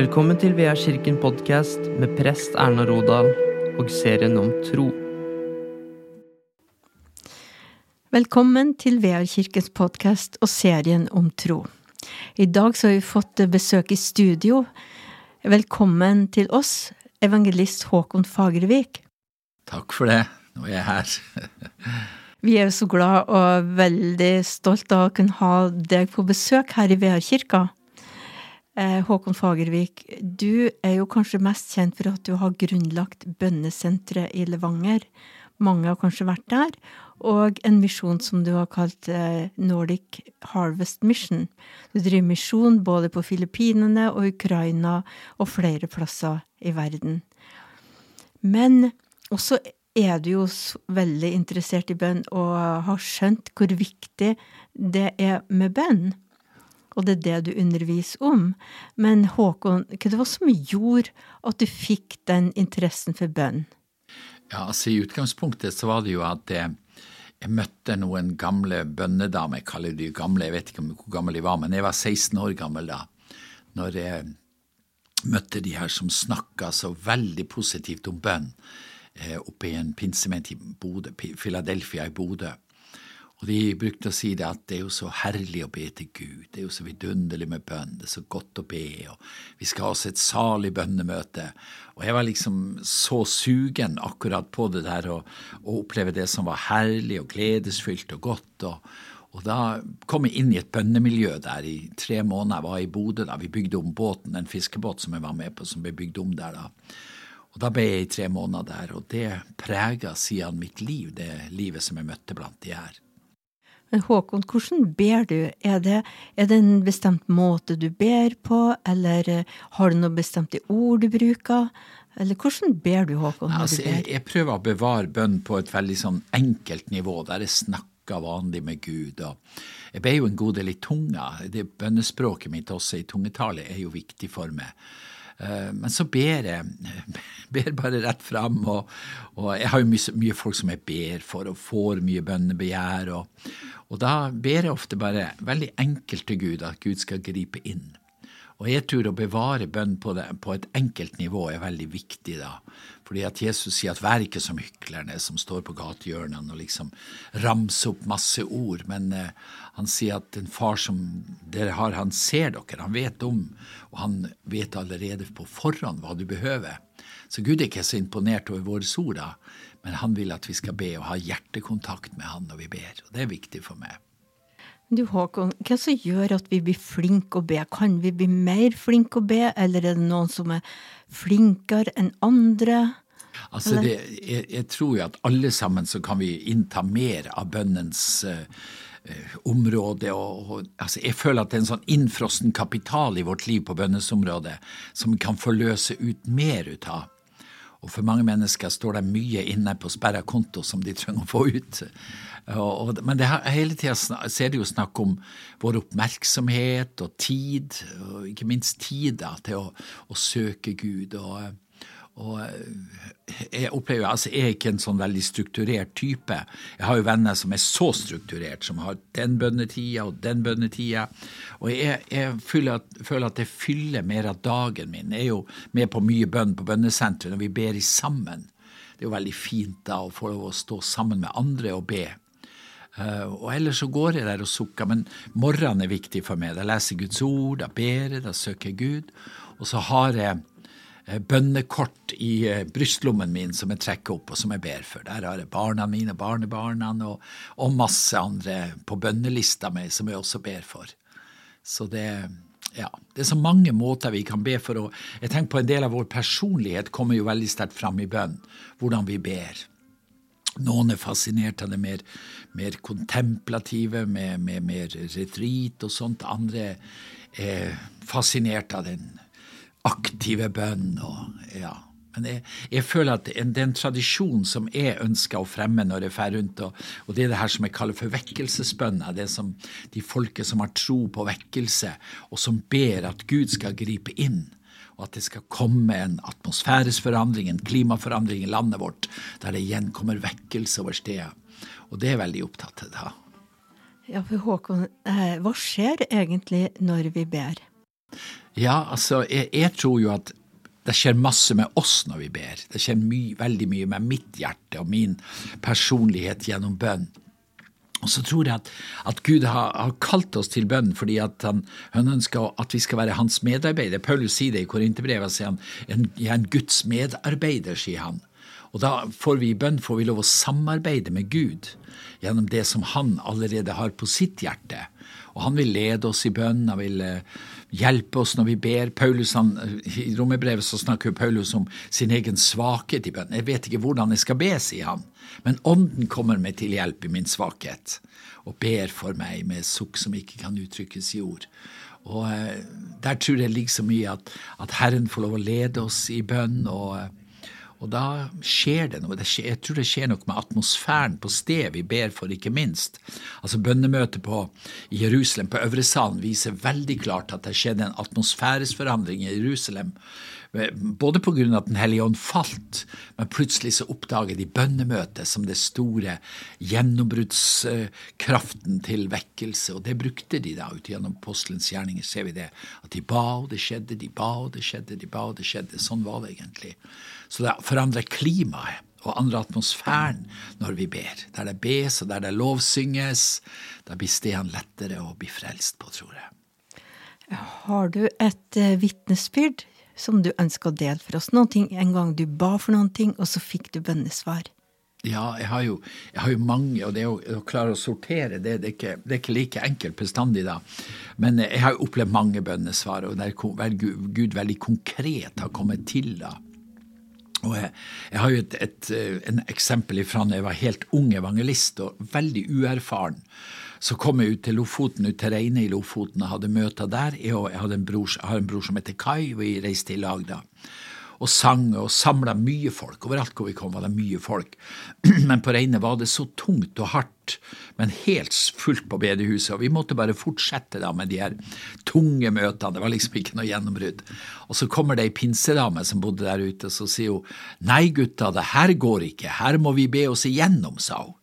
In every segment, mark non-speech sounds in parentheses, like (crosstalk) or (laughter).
Velkommen til Vea kirken podkast med prest Erna Rodal og serien om tro. Velkommen til Vea kirkens podkast og serien om tro. I dag så har vi fått besøk i studio. Velkommen til oss, evangelist Håkon Fagervik. Takk for det. Nå er jeg her. (laughs) Vi er jo så glad og veldig stolt av å kunne ha deg på besøk her i Vearkirka. Eh, Håkon Fagervik, du er jo kanskje mest kjent for at du har grunnlagt bønnesenteret i Levanger. Mange har kanskje vært der. Og en misjon som du har kalt eh, Nordic Harvest Mission. Du driver misjon både på Filippinene og Ukraina og flere plasser i verden. Men også er du jo veldig interessert i bønn og har skjønt hvor viktig det er med bønn og det er det du underviser om. Men Håkon, hva det var som gjorde at du fikk den interessen for bønn? Ja, altså I utgangspunktet så var det jo at jeg, jeg møtte noen gamle bønnedamer, jeg kaller de gamle, jeg vet ikke hvor gamle de var, men jeg var 16 år gammel da, når jeg møtte de her som snakka så veldig positivt om bønn eh, oppe i en pinsemenighet i Bodø, Philadelphia i Bodø. Og de brukte å si det at det er jo så herlig å be til Gud, det er jo så vidunderlig med bønn, det er så godt å be, og vi skal ha oss et salig bønnemøte. Og jeg var liksom så sugen akkurat på det der å, oppleve det som var herlig og gledesfylt og godt. og og da kom jeg inn i et bønnemiljø der i tre måneder. Jeg var i Bodø da vi bygde om båten, en fiskebåt som jeg var med på, som ble bygd om der da. Og Da ble jeg i tre måneder der, og det prega siden mitt liv, det livet som jeg møtte blant de her. Men Håkon, hvordan ber du? Er det, er det, en bestemt måte du ber på, eller eh, har du noe bestemte ord du bruker? Eller hvordan ber du, Håkon? altså, du ber? Jeg, jeg, prøver å bevare bønn på et veldig sånn enkelt nivå, der jeg snakker vanlig med Gud. Jeg ber jo en god del i tunga. Det Bønnespråket mitt også i tungetale er jo viktig for meg. Eh, men så ber jeg ber bare rett fram. Og, og jeg har jo mye, mye, folk som jeg ber for, og får mye bønnebegjær. Og, og da ber jeg ofte bare veldig enkelt til Gud at Gud skal gripe inn. Og jeg tror å bevare bønn på, det, på et enkelt nivå er veldig viktig da. Fordi at Jesus sier at vær ikke som hyklerne som står på gatehjørnene og liksom ramser opp masse ord, men eh, han sier at en far som dere har, han ser dere, han vet om, og han vet allerede på forhånd hva du behøver. Så Gud er ikke så imponert over våre da, men han vil at vi skal be og ha hjertekontakt med han når vi ber, og det er viktig for meg. Du Håkon, hva som gjør at vi blir flinke å be? Kan vi bli mer flinke å be, eller er det noen som er flinkere enn andre? Altså det, jeg, jeg, tror jo at alle sammen så kan vi innta mer av bønnens uh, område. Og, og, altså jeg føler at det er en sånn innfrossen kapital i vårt liv på bønnesområdet som vi kan forløse ut mer ut av. Og for mange mennesker står det mye inne på sperra konto som de trenger å få ut. Og, og, men det, hele tida er det jo snakk om vår oppmerksomhet og tid, og ikke minst tid da, til å, å søke Gud. og og jeg opplever, altså jeg er ikke en sånn veldig strukturert type. Jeg har jo venner som er så strukturert, som har den bønnetida og den bønnetida. Og jeg, jeg føler, at, føler, at, det fyller mer av dagen min. Jeg er jo med på mye bønn på bønnesenteret når vi ber i sammen. Det er jo veldig fint da å få lov å stå sammen med andre og be. Uh, og ellers så går jeg der og sukker, men morgenen er viktig for meg. Da leser jeg Guds ord, da ber jeg, da søker jeg Gud. Og så har jeg Eh, bønnekort i eh, brystlommen min som jeg trekker opp, og som jeg ber for. Der har jeg barna mine, barnebarna og, og masse andre på bønnelista mi som jeg også ber for. Så det, ja, det er så mange måter vi kan be for. Og jeg tenker på En del av vår personlighet kommer jo veldig sterkt fram i bønn, hvordan vi ber. Noen er fascinert av det mer, mer kontemplative, med, med mer retrit og sånt. Andre er fascinert av den aktive bønn. og ja. Men jeg, jeg, føler at det er en tradisjon som jeg ønsker å fremme når jeg drar rundt, og, og, det er det her som jeg kaller for vekkelsesbønner. Det som de folket som har tro på vekkelse, og som ber at Gud skal gripe inn. Og at det skal komme en atmosfæresforandring, en klimaforandring i landet vårt, der det igjen kommer vekkelse over stedet. Og det er veldig opptatt av. Ja, for Håkon, eh, hva skjer egentlig når vi ber? Ja, altså, jeg, jeg, tror jo at det skjer masse med oss når vi ber. Det skjer my, veldig mye med mitt hjerte og min personlighet gjennom bønn. Og så tror jeg at, at Gud har, har, kalt oss til bønn fordi han, han, ønsker at vi skal være hans medarbeider. Paulus sier det i Korinterbrevet, sier han. Jeg er en Guds medarbeider, sier han. Og da får vi i bønn får vi lov å samarbeide med Gud gjennom det som han allerede har på sitt hjerte. Og han vil lede oss i bønn, han vil eh, hjelpe oss når vi ber. Paulus, han, I romerbrevet så snakker Paulus om sin egen svakhet i bønn. Jeg vet ikke hvordan jeg skal be, sier han, men Ånden kommer meg til hjelp i min svakhet og ber for meg med sukk som ikke kan uttrykkes i ord. Og eh, Der tror jeg ligger så mye at, at Herren får lov å lede oss i bønn. og eh, og da skjer det noe. Jeg tror det skjer noe med atmosfæren på stedet vi ber for, ikke minst. Altså Bønnemøtet i Jerusalem på Øvre Salen viser veldig klart at det skjedde en atmosfæresforandring i Jerusalem. Både på grunn av at Den hellige ånd falt, men plutselig så oppdager de bønnemøtet som det store gjennombruddskraften til vekkelse. Og det brukte de da ut gjennom postelens gjerninger, ser vi det. At de ba, og det skjedde, de ba, og det skjedde, de ba, og det skjedde. Sånn var det egentlig. Så det forandrer klimaet og andre atmosfæren når vi ber. Der det bes og der det lovsynges, da blir stedene lettere å bli frelst på, tror jeg. Har du et uh, vitnesbyrd som du ønsker å dele for oss? Noen ting, En gang du ba for noen ting, og så fikk du bønnesvar? Ja, jeg har, jo, jeg har jo, mange, og det å, å klare å sortere det, det, er ikke, det, er ikke, like enkelt bestandig, da. Men jeg har jo opplevd mange bønnesvar, og der Gud, Gud veldig konkret har kommet til, da. Og jeg, jeg, har jo et, et, en eksempel fra da jeg var helt ung evangelist og veldig uerfaren. Så kom jeg ut til Lofoten, ut til Reine i Lofoten og hadde møter der. Jeg, jeg, en bror, jeg har en bror som heter Kai, og vi reiste i lag da og sang og samla mye folk. Overalt hvor vi kom, var det mye folk. (clears throat) Men på Reine var det så tungt og hardt, men helt fullt på bedehuset. Og vi måtte bare fortsette da med de her tunge møtene. Det var liksom ikke noe gjennombrudd. Og så kommer det ei pinsedame som bodde der ute, og så sier hun nei, gutta, det her går ikke, her må vi be oss igjennom, sa hun.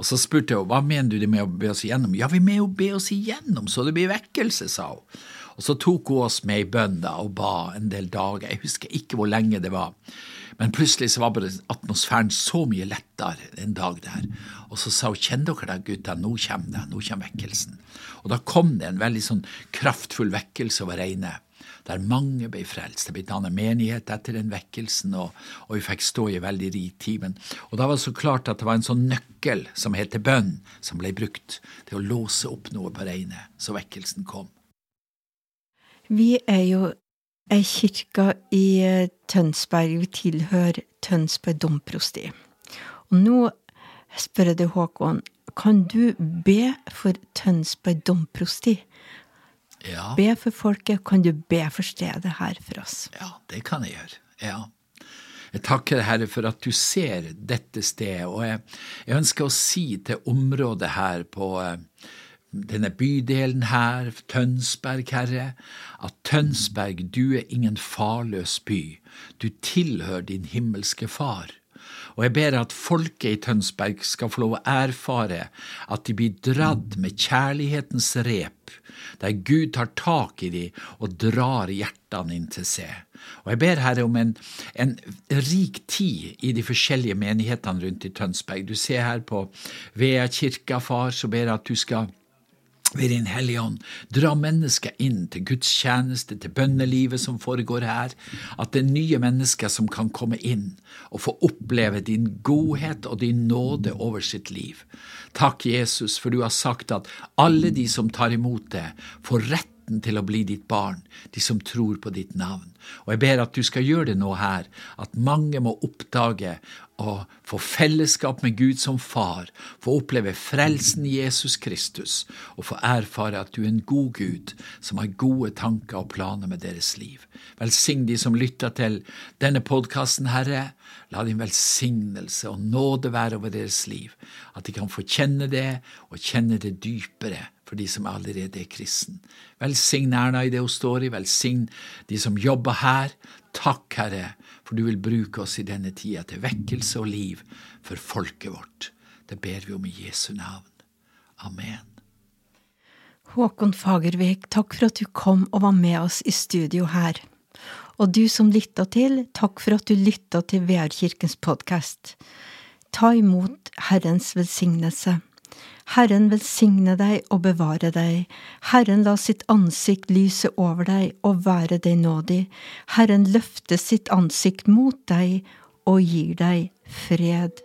Og så spurte hun hva mener du med å be oss igjennom? Ja, vi må jo be oss igjennom så det blir vekkelse, sa hun. Og så tok hun oss med i bønn da, og ba en del dager. Jeg husker ikke hvor lenge det var. Men plutselig så var bare atmosfæren så mye lettere en dag der. Og så sa hun kjenner dere det, gutta, nå kommer det, nå kommer vekkelsen. Og da kom det en veldig sånn kraftfull vekkelse over Reine. Der mange ble frelst. Det ble dannet menighet etter den vekkelsen, og, og, vi fikk stå i veldig rik tid. Og da var det så klart at det var en sånn nøkkel som heter bønn, som ble brukt til å låse opp noe på Reine, så vekkelsen kom. Vi er jo ei kirke i eh, Tønsberg. Vi tilhører Tønsberg domprosti. Og nå spør jeg deg, Håkon, kan du be for Tønsberg domprosti? Ja. Be for folket. Kan du be for stedet her for oss? Ja, det kan jeg gjøre. Ja. Jeg takker deg, Herre, for at du ser dette stedet, og jeg, jeg ønsker å si til området her på eh, denne bydelen her, Tønsberg, Herre, at Tønsberg, du er ingen farløs by, du tilhører din himmelske Far. Og jeg ber at folket i Tønsberg skal få lov å erfare at de blir dratt med kjærlighetens rep, der Gud tar tak i dem og drar hjertene inn til seg. Og jeg ber Herre om en, en, rik tid i de forskjellige menighetene rundt i Tønsberg. Du ser her på Vea kirka, far, så ber jeg at du skal ved Din Hellige Ånd, dra mennesker inn til gudstjeneste, til bønnelivet som foregår her, at det er nye mennesker som kan komme inn og få oppleve din godhet og din nåde over sitt liv. Takk, Jesus, for du har sagt at alle de som tar imot det, får rett retten til å bli ditt barn, de som tror på ditt navn. Og jeg ber at du skal gjøre det nå her, at mange må oppdage og få fellesskap med Gud som far, få oppleve frelsen i Jesus Kristus, og få erfare at du er en god Gud som har gode tanker og planer med deres liv. Velsign de som lytter til denne podkasten, Herre. La din velsignelse og nåde være over deres liv, at de kan få kjenne det og kjenne det dypere for de som allerede er kristen. Velsign Erna i det hun står i, velsign de som jobber her. Takk, Herre, for du vil bruke oss i denne tida til vekkelse og liv for folket vårt. Det ber vi om i Jesu navn. Amen. Håkon Fagervik, takk for at du kom og var med oss i studio her. Og du som lytta til, takk for at du lytta til VR-kirkens podkast. Ta imot Herrens velsignelse. Herren velsigne deg og bevare deg. Herren la sitt ansikt lyse over deg og være deg nådig. Herren løfte sitt ansikt mot deg og gir deg fred.